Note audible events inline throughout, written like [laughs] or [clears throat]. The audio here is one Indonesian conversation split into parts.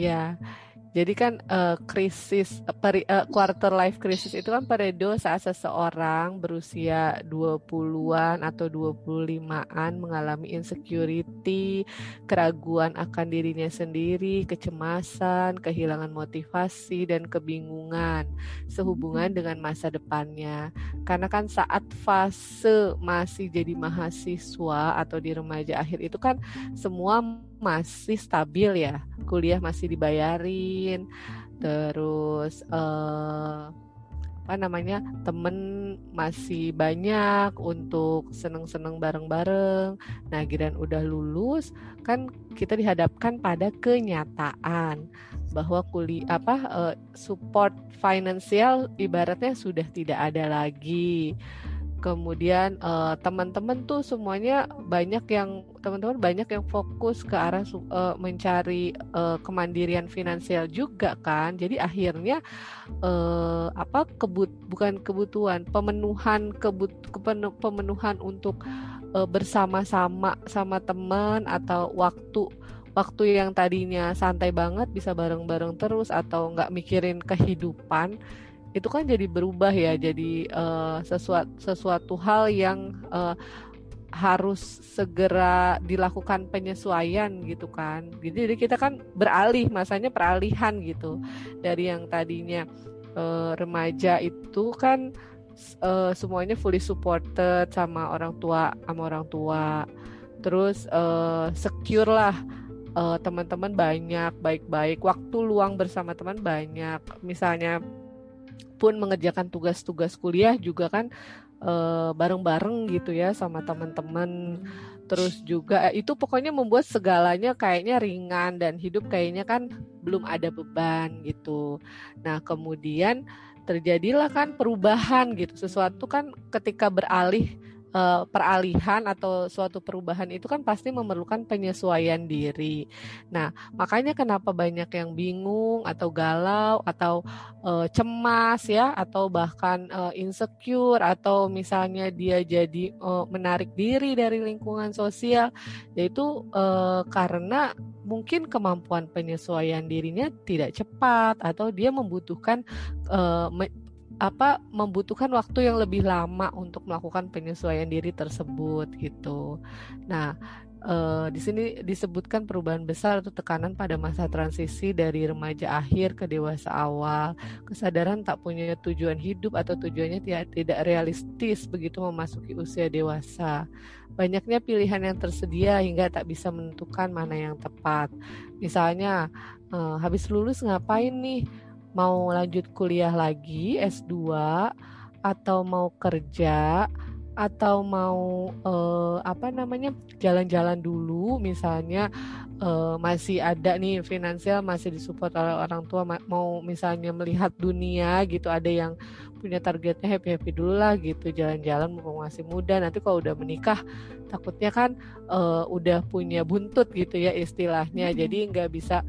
Iya. Jadi kan uh, krisis peri, uh, quarter life crisis itu kan periode saat seseorang berusia 20-an atau 25-an mengalami insecurity, keraguan akan dirinya sendiri, kecemasan, kehilangan motivasi dan kebingungan sehubungan dengan masa depannya. Karena kan saat fase masih jadi mahasiswa atau di remaja akhir itu kan semua masih stabil ya kuliah masih dibayarin. Terus uh, apa namanya temen masih banyak untuk seneng-seneng bareng-bareng. Nah giran udah lulus kan kita dihadapkan pada kenyataan bahwa kuliah apa uh, support finansial ibaratnya sudah tidak ada lagi kemudian uh, teman-teman tuh semuanya banyak yang teman-teman banyak yang fokus ke arah uh, mencari uh, kemandirian finansial juga kan. Jadi akhirnya uh, apa kebut bukan kebutuhan pemenuhan kebut pemenuhan untuk uh, bersama-sama sama teman atau waktu waktu yang tadinya santai banget bisa bareng-bareng terus atau nggak mikirin kehidupan itu kan jadi berubah ya jadi uh, sesuatu sesuatu hal yang uh, harus segera dilakukan penyesuaian gitu kan. Jadi kita kan beralih masanya peralihan gitu dari yang tadinya uh, remaja itu kan uh, semuanya fully supported sama orang tua sama orang tua. Terus uh, secure lah uh, teman-teman banyak baik-baik waktu luang bersama teman banyak. Misalnya pun mengerjakan tugas-tugas kuliah juga kan bareng bareng-bareng gitu ya sama teman-teman. Terus juga eh, itu pokoknya membuat segalanya kayaknya ringan dan hidup kayaknya kan belum ada beban gitu. Nah kemudian terjadilah kan perubahan gitu. Sesuatu kan ketika beralih uh, peralihan atau suatu perubahan itu kan pasti memerlukan penyesuaian diri. Nah, makanya kenapa banyak yang bingung atau galau atau uh, cemas ya atau bahkan uh, insecure atau misalnya dia jadi uh, menarik diri dari lingkungan sosial yaitu uh, karena mungkin kemampuan penyesuaian dirinya tidak cepat atau dia membutuhkan uh, apa membutuhkan waktu yang lebih lama untuk melakukan penyesuaian diri tersebut gitu. Nah, uh, di sini disebutkan perubahan besar atau tekanan pada masa transisi dari remaja akhir ke dewasa awal, kesadaran tak punya tujuan hidup atau tujuannya tidak tidak realistis begitu memasuki usia dewasa. Banyaknya pilihan yang tersedia hingga tak bisa menentukan mana yang tepat. Misalnya, uh, habis lulus ngapain nih? Mau lanjut kuliah lagi S2 atau mau kerja atau mau uh, apa namanya jalan-jalan dulu misalnya uh, masih ada nih finansial masih disupport oleh orang tua mau misalnya melihat dunia gitu ada yang punya targetnya happy happy dulu lah gitu jalan-jalan mumpung masih muda nanti kalau udah menikah takutnya kan uh, udah punya buntut gitu ya istilahnya jadi nggak bisa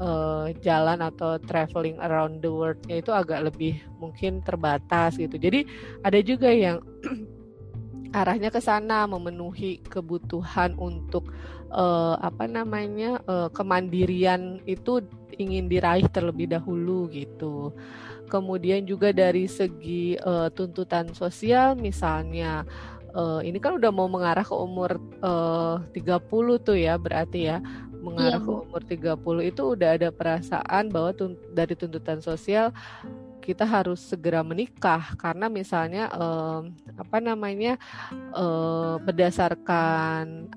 uh, jalan atau traveling around the world-nya itu agak lebih mungkin terbatas gitu. Jadi ada juga yang [clears throat] arahnya ke sana memenuhi kebutuhan untuk uh, apa namanya uh, kemandirian itu ingin diraih terlebih dahulu gitu. Kemudian juga dari segi uh, tuntutan sosial misalnya uh, ini kan udah mau mengarah ke umur uh, 30 tuh ya berarti ya mengarah iya, ke umur 30 itu udah ada perasaan bahwa tun dari tuntutan sosial kita harus segera menikah. Karena misalnya um, apa namanya um, berdasarkan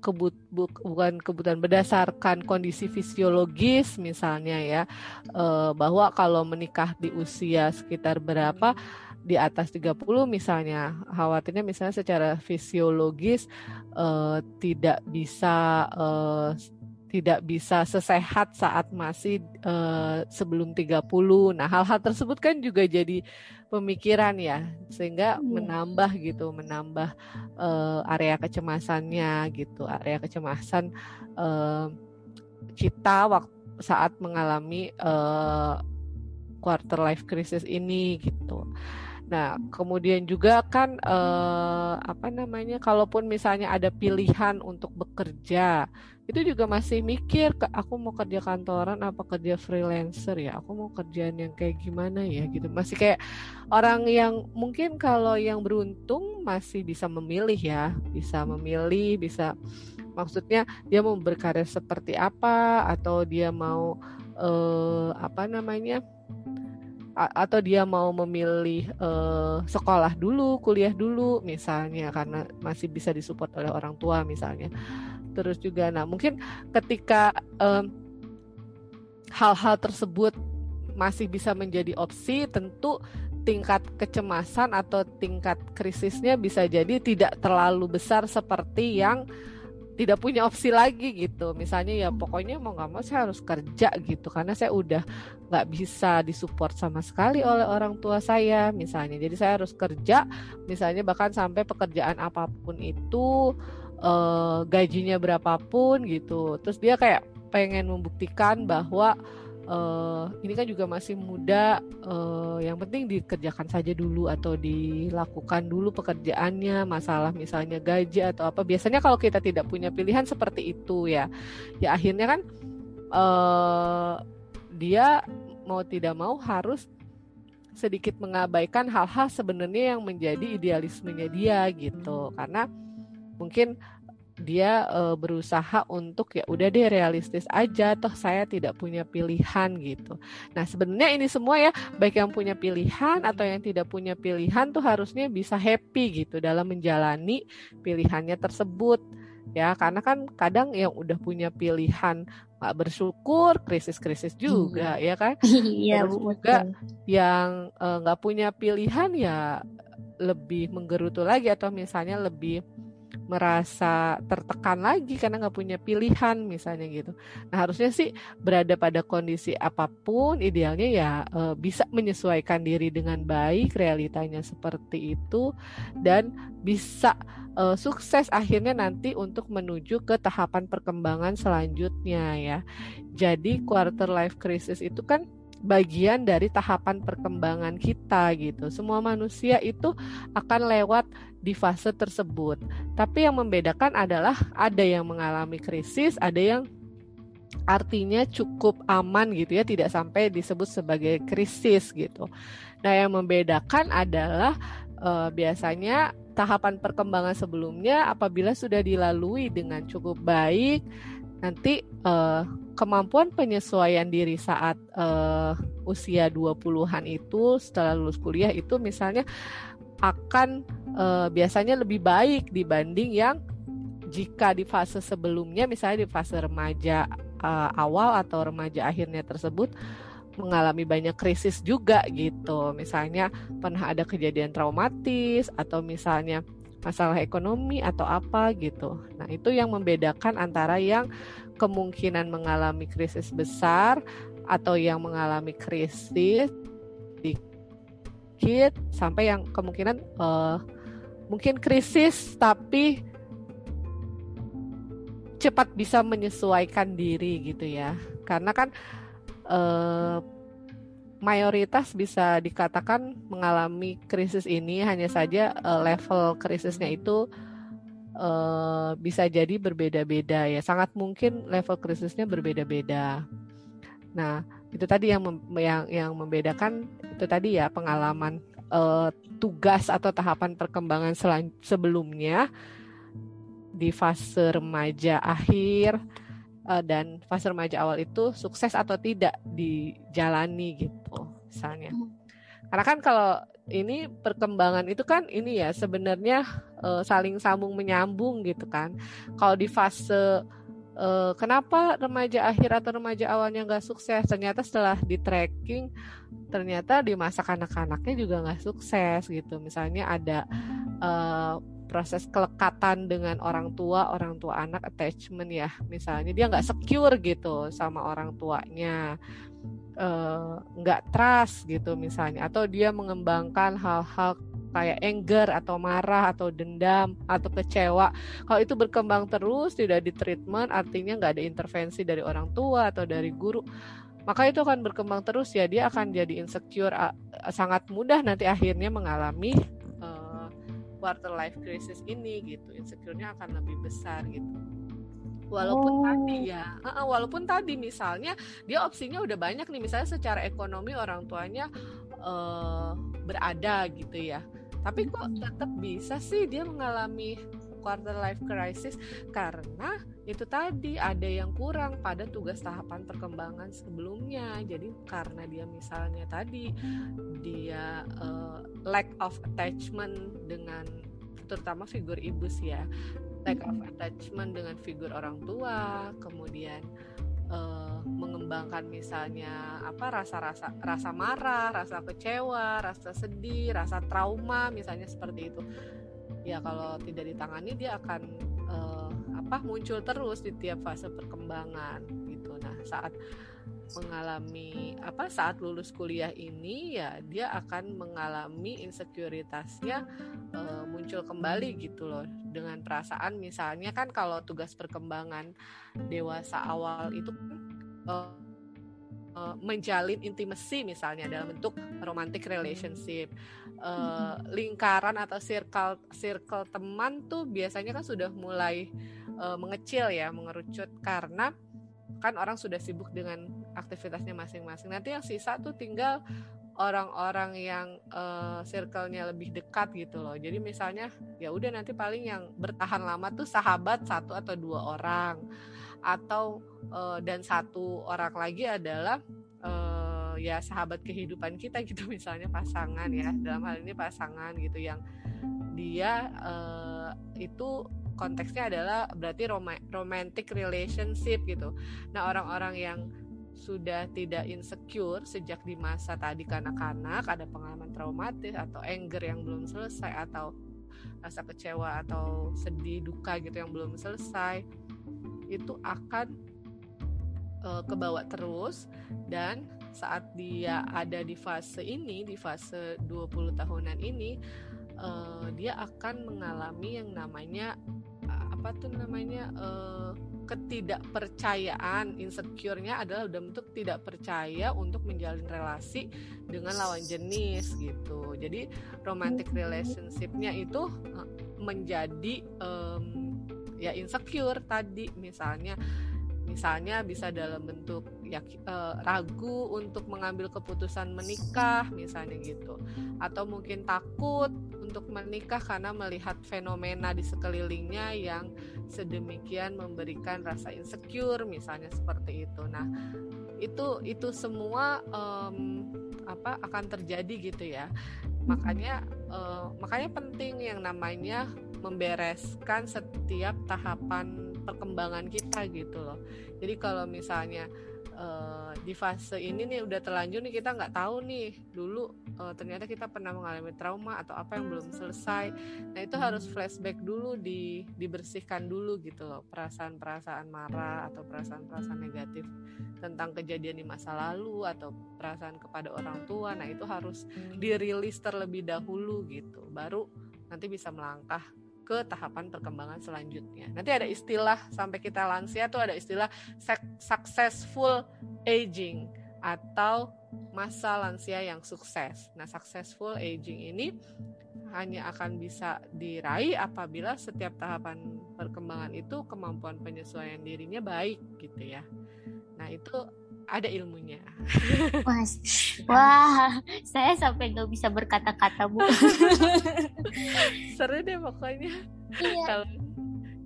kebut bu, bukan kebutuhan berdasarkan kondisi fisiologis misalnya ya uh, bahwa kalau menikah di usia sekitar berapa di atas 30 misalnya khawatirnya misalnya secara fisiologis uh, tidak bisa uh, tidak bisa sesehat saat masih uh, sebelum 30. Nah, hal-hal tersebut kan juga jadi pemikiran ya, sehingga hmm. menambah gitu, menambah uh, area kecemasannya gitu, area kecemasan uh, kita waktu saat mengalami uh, quarter life crisis ini gitu. Nah, kemudian juga kan eh, apa namanya, kalaupun misalnya ada pilihan untuk bekerja, itu juga masih mikir, aku mau kerja kantoran apa kerja freelancer ya, aku mau kerjaan yang kayak gimana ya gitu. Masih kayak orang yang mungkin kalau yang beruntung masih bisa memilih ya, bisa memilih, bisa maksudnya dia mau berkarir seperti apa atau dia mau eh, apa namanya atau dia mau memilih uh, sekolah dulu, kuliah dulu misalnya karena masih bisa disupport oleh orang tua misalnya. Terus juga nah mungkin ketika hal-hal tersebut masih bisa menjadi opsi tentu tingkat kecemasan atau tingkat krisisnya bisa jadi tidak terlalu besar seperti yang tidak punya opsi lagi gitu. Misalnya ya pokoknya mau nggak mau saya harus kerja gitu. Karena saya udah nggak bisa disupport sama sekali oleh orang tua saya misalnya. Jadi saya harus kerja misalnya bahkan sampai pekerjaan apa pun itu eh, gajinya berapapun gitu. Terus dia kayak pengen membuktikan bahwa uh, ini kan juga masih muda uh, yang penting dikerjakan saja dulu atau dilakukan dulu pekerjaannya masalah misalnya gaji atau apa. Biasanya kalau kita tidak punya pilihan seperti itu ya. Ya akhirnya kan uh, dia mau tidak mau harus sedikit mengabaikan hal-hal sebenarnya yang menjadi idealismenya dia gitu. Karena mungkin dia uh, berusaha untuk ya udah deh realistis aja toh saya tidak punya pilihan gitu. Nah, sebenarnya ini semua ya baik yang punya pilihan atau yang tidak punya pilihan tuh harusnya bisa happy gitu dalam menjalani pilihannya tersebut. Ya, karena kan kadang yang udah punya pilihan nggak bersyukur, krisis-krisis juga iya. ya kan. [laughs] Iya, Terus juga yang eh, nggak uh, punya pilihan ya lebih menggerutu lagi atau misalnya lebih merasa tertekan lagi karena nggak punya pilihan misalnya gitu. Nah harusnya sih berada pada kondisi apa pun idealnya ya e, bisa menyesuaikan diri dengan baik realitanya seperti itu dan bisa e, sukses akhirnya nanti untuk menuju ke tahapan perkembangan selanjutnya ya. Jadi quarter life crisis itu kan bagian dari tahapan perkembangan kita gitu. Semua manusia itu akan lewat di fase tersebut. Tapi yang membedakan adalah ada yang mengalami krisis, ada yang artinya cukup aman gitu ya, tidak sampai disebut sebagai krisis gitu. Nah, yang membedakan adalah uh, biasanya tahapan perkembangan sebelumnya apabila sudah dilalui dengan cukup baik nanti uh, kemampuan penyesuaian diri saat uh, usia 20-an itu setelah lulus kuliah itu misalnya akan uh, biasanya lebih baik dibanding yang jika di fase sebelumnya misalnya di fase remaja uh, awal atau remaja akhirnya tersebut mengalami banyak krisis juga gitu. Misalnya pernah ada kejadian traumatis atau misalnya masalah ekonomi atau apa gitu. Nah, itu yang membedakan antara yang kemungkinan mengalami krisis besar atau yang mengalami krisis dikit sampai yang kemungkinan uh, mungkin krisis tapi cepat bisa menyesuaikan diri gitu ya. Karena kan uh, mayoritas bisa dikatakan mengalami krisis ini hanya saja uh, level krisisnya itu uh, bisa jadi berbeda-beda ya. Sangat mungkin level krisisnya berbeda-beda. Nah itu tadi yang yang yang membedakan itu tadi ya pengalaman uh, tugas atau tahapan perkembangan sebelumnya di fase remaja akhir uh, dan fase remaja awal itu sukses atau tidak dijalani gitu misalnya. Hmm. Karena kan kalau ini perkembangan itu kan ini ya sebenarnya uh, saling sambung menyambung gitu kan. Kalau di fase uh, kenapa remaja akhir atau remaja awalnya nggak sukses, ternyata setelah di tracking ternyata di masa kanak-kanaknya juga nggak sukses gitu. Misalnya ada uh, proses kelekatan dengan orang tua, orang tua anak attachment ya. Misalnya dia nggak secure gitu sama orang tuanya, eh, nggak uh, trust gitu misalnya, atau dia mengembangkan hal-hal kayak anger atau marah atau dendam atau kecewa. Kalau itu berkembang terus tidak di treatment, artinya nggak ada intervensi dari orang tua atau dari guru, maka itu akan berkembang terus ya dia akan jadi insecure sangat mudah nanti akhirnya mengalami quarter life crisis ini gitu. Insecure-nya akan lebih besar gitu. Walaupun oh. tadi ya uh, walaupun tadi misalnya dia opsinya udah banyak nih. Misalnya secara ekonomi orang tuanya uh, berada gitu ya. Tapi kok tetap bisa sih dia mengalami quarter life crisis karena itu tadi ada yang kurang pada tugas tahapan perkembangan sebelumnya. Jadi karena dia misalnya tadi dia uh, lack of attachment dengan terutama figur ibu sih ya, lack of attachment dengan figur orang tua, kemudian uh, mengembangkan misalnya apa rasa-rasa rasa marah, rasa kecewa, rasa sedih, rasa trauma misalnya seperti itu ya kalau tidak ditangani dia akan uh, apa muncul terus di tiap fase perkembangan gitu. Nah saat mengalami apa saat lulus kuliah ini ya dia akan mengalami insekuritasnya uh, muncul kembali gitu loh. Dengan perasaan misalnya kan kalau tugas perkembangan dewasa awal itu uh, uh, menjalin intimasi misalnya dalam bentuk romantic relationship. Uh, lingkaran atau circle circle teman tuh biasanya kan sudah mulai uh, mengecil ya mengerucut. Karena kan orang sudah sibuk dengan aktivitasnya masing-masing. Nanti yang sisa tuh tinggal orang-orang yang uh, circle-nya lebih dekat gitu loh. Jadi misalnya ya udah nanti paling yang bertahan lama tuh sahabat satu atau dua orang atau uh, dan satu orang lagi adalah uh, ya sahabat kehidupan kita gitu [laughs] misalnya pasangan ya dalam hal ini pasangan gitu yang dia uh, itu konteksnya adalah berarti rom romantic relationship gitu. Nah orang-orang yang sudah tidak insecure sejak di masa tadi kanak-kanak ada pengalaman traumatis atau anger yang belum selesai atau rasa kecewa atau sedih duka gitu yang belum selesai itu akan uh, kebawa terus dan saat dia ada di fase ini di fase 20 tahunan ini uh, dia akan mengalami yang namanya uh, apa tuh namanya uh, ketidakpercayaan. Insecure-nya adalah bentuk tidak percaya untuk menjalin relasi dengan lawan jenis gitu. Jadi romantic relationship-nya itu menjadi um, ya insecure tadi. Misalnya misalnya bisa dalam bentuk ya uh, ragu untuk mengambil keputusan menikah misalnya gitu. Atau mungkin takut untuk menikah karena melihat fenomena di sekelilingnya yang sedemikian memberikan rasa insecure misalnya seperti itu. Nah itu itu semua um, apa akan terjadi gitu ya makanya uh, makanya penting yang namanya membereskan setiap tahapan perkembangan kita gitu loh. Jadi kalau misalnya uh, di fase ini nih udah terlanjur nih kita nggak tahu nih. Dulu uh, ternyata kita pernah mengalami trauma atau apa yang belum selesai. Nah itu harus flashback dulu di dibersihkan dulu gitu loh. Perasaan-perasaan marah atau perasaan-perasaan negatif tentang kejadian di masa lalu atau perasaan kepada orang tua. Nah itu harus dirilis terlebih dahulu gitu. Baru nanti bisa melangkah ke tahapan perkembangan selanjutnya. Nanti ada istilah sampai kita lansia tuh ada istilah successful aging atau masa lansia yang sukses. Nah, successful aging ini hanya akan bisa diraih apabila setiap tahapan perkembangan itu kemampuan penyesuaian dirinya baik gitu ya. Nah, itu ada ilmunya. Mas, wah, saya sampai nggak bisa berkata-kata bu. [laughs] Seru deh pokoknya. Iya. Kalo,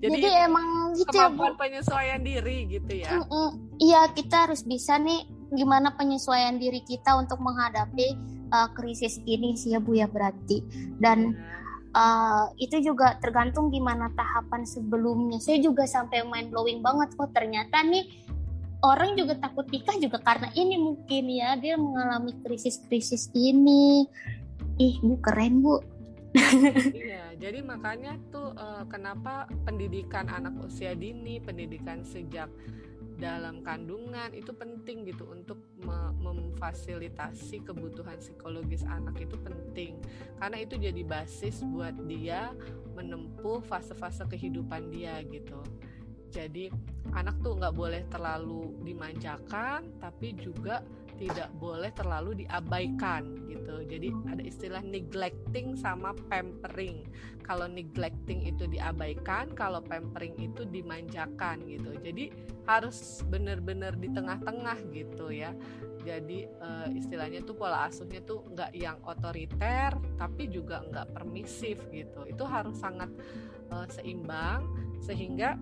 jadi, jadi emang gitu ya bu. penyesuaian diri gitu ya. Iya kita harus bisa nih gimana penyesuaian diri kita untuk menghadapi uh, krisis ini sih ya bu ya berarti dan. Ya. Uh, itu juga tergantung gimana tahapan sebelumnya. Saya juga sampai mind blowing banget kok ternyata nih orang juga takut nikah juga karena ini mungkin ya dia mengalami krisis-krisis ini. Ih bu keren bu. Iya jadi makanya tuh uh, kenapa pendidikan anak usia dini pendidikan sejak dalam kandungan itu penting gitu untuk memfasilitasi kebutuhan psikologis anak itu penting. Karena itu jadi basis buat dia menempuh fase-fase kehidupan dia gitu Jadi anak tuh nggak boleh terlalu dimanjakan, tapi juga tidak boleh terlalu diabaikan gitu. Jadi ada istilah neglecting sama pampering. Kalau neglecting itu diabaikan, kalau pampering itu dimanjakan gitu. Jadi harus benar-benar di tengah-tengah gitu ya. Jadi uh, istilahnya tuh pola asuhnya tuh nggak yang otoriter, tapi juga nggak permisif gitu. Itu harus sangat uh, seimbang sehingga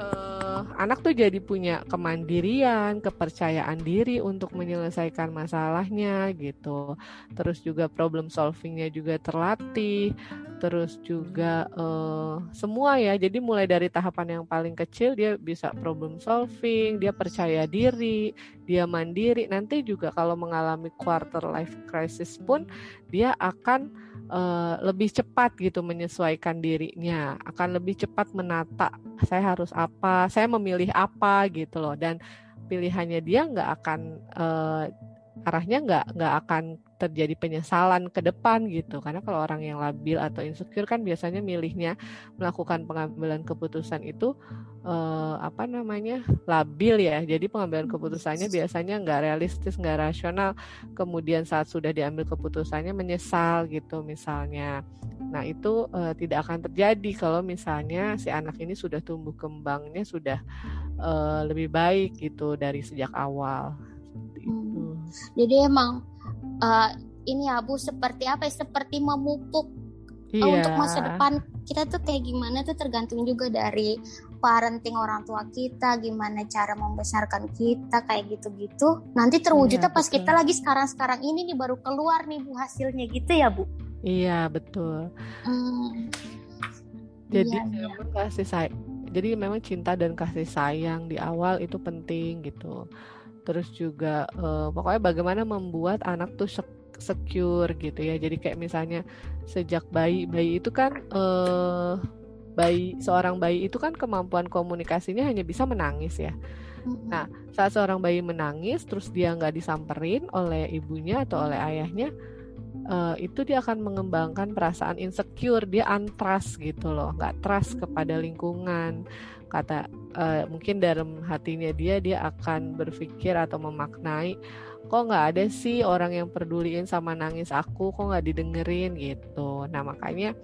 uh, anak tuh jadi punya kemandirian, kepercayaan diri untuk menyelesaikan masalahnya gitu. Terus juga problem solvingnya juga terlatih. Terus juga uh, semua ya. Jadi mulai dari tahapan yang paling kecil dia bisa problem solving, dia percaya diri, dia mandiri. Nanti juga kalau mengalami quarter life crisis pun dia akan uh, lebih cepat gitu menyesuaikan dirinya, akan lebih cepat menata saya harus apa, saya memilih apa gitu loh. Dan pilihannya dia nggak akan uh, arahnya nggak nggak akan terjadi penyesalan ke depan gitu. Karena kalau orang yang labil atau insecure kan biasanya milihnya melakukan pengambilan keputusan itu eh, apa namanya labil ya. Jadi pengambilan keputusannya biasanya nggak realistis nggak rasional. Kemudian saat sudah diambil keputusannya menyesal gitu misalnya. Nah itu eh, tidak akan terjadi kalau misalnya si anak ini sudah tumbuh kembangnya sudah eh, lebih baik gitu dari sejak awal. Hmm. Jadi emang uh, ini ya Bu seperti apa ya? Seperti memupuk yeah. uh, untuk masa depan kita tuh kayak gimana tuh tergantung juga dari parenting orang tua kita, gimana cara membesarkan kita kayak gitu-gitu. Nanti terwujudnya yeah, pas betul. kita lagi sekarang-sekarang ini nih baru keluar nih Bu hasilnya gitu ya Bu. Iya betul. Hmm. Jadi iya, iya. kasih sayang. Jadi memang cinta dan kasih sayang di awal itu penting gitu terus juga uh, pokoknya bagaimana membuat anak tuh secure gitu ya. Jadi kayak misalnya sejak bayi bayi itu kan uh, bayi seorang bayi itu kan kemampuan komunikasinya hanya bisa menangis ya. Nah saat seorang bayi menangis terus dia nggak disamperin oleh ibunya atau oleh ayahnya uh, itu dia akan mengembangkan perasaan insecure dia untrust gitu loh nggak trust kepada lingkungan. Kata uh, mungkin dalam hatinya dia dia akan berpikir atau memaknai kok nggak ada sih orang yang peduliin sama nangis aku? Kok nggak didengerin? Gitu. Nah makanya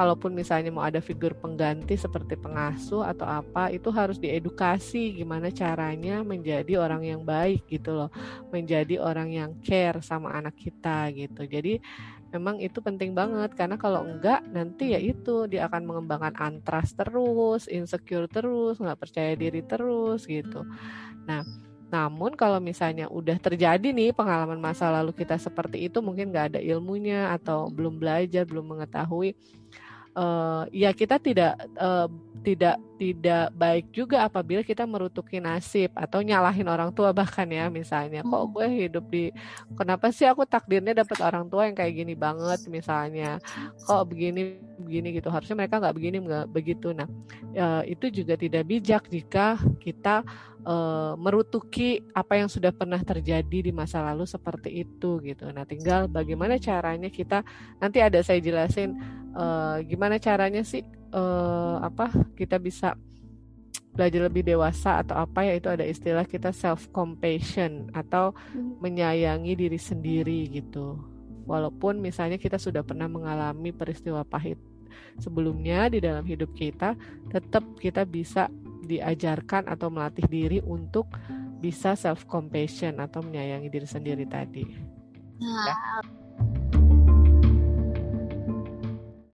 kalaupun misalnya mau ada figur pengganti seperti pengasuh atau apa itu harus diedukasi gimana caranya menjadi orang yang baik gitu loh. Menjadi orang yang care sama anak kita gitu. Jadi memang itu penting banget. Karena kalau enggak nanti ya itu dia akan mengembangkan antras terus, insecure terus, nggak percaya diri terus gitu. Nah, namun kalau misalnya udah terjadi nih pengalaman masa lalu kita seperti itu mungkin nggak ada ilmunya atau belum belajar, belum mengetahui uh, ya kita tidak uh, tidak tidak baik juga apabila kita merutuki nasib atau nyalahin orang tua bahkan ya misalnya. Kok hmm. gue hidup di kenapa sih aku takdirnya dapat orang tua yang kayak gini banget misalnya? Kok begini begini gitu. Harusnya mereka nggak begini nggak begitu. Nah uh, itu juga tidak bijak jika kita uh, merutuki apa yang sudah pernah terjadi di masa lalu seperti itu gitu. Nah tinggal bagaimana caranya kita nanti ada saya jelasin uh, gimana caranya sih uh, apa kita bisa belajar lebih dewasa atau apa ya itu ada istilah kita self compassion atau hmm. menyayangi diri sendiri gitu walaupun misalnya kita sudah pernah mengalami peristiwa pahit sebelumnya di dalam hidup kita tetap kita bisa diajarkan atau melatih diri untuk bisa self compassion atau menyayangi diri sendiri tadi. Nah, ya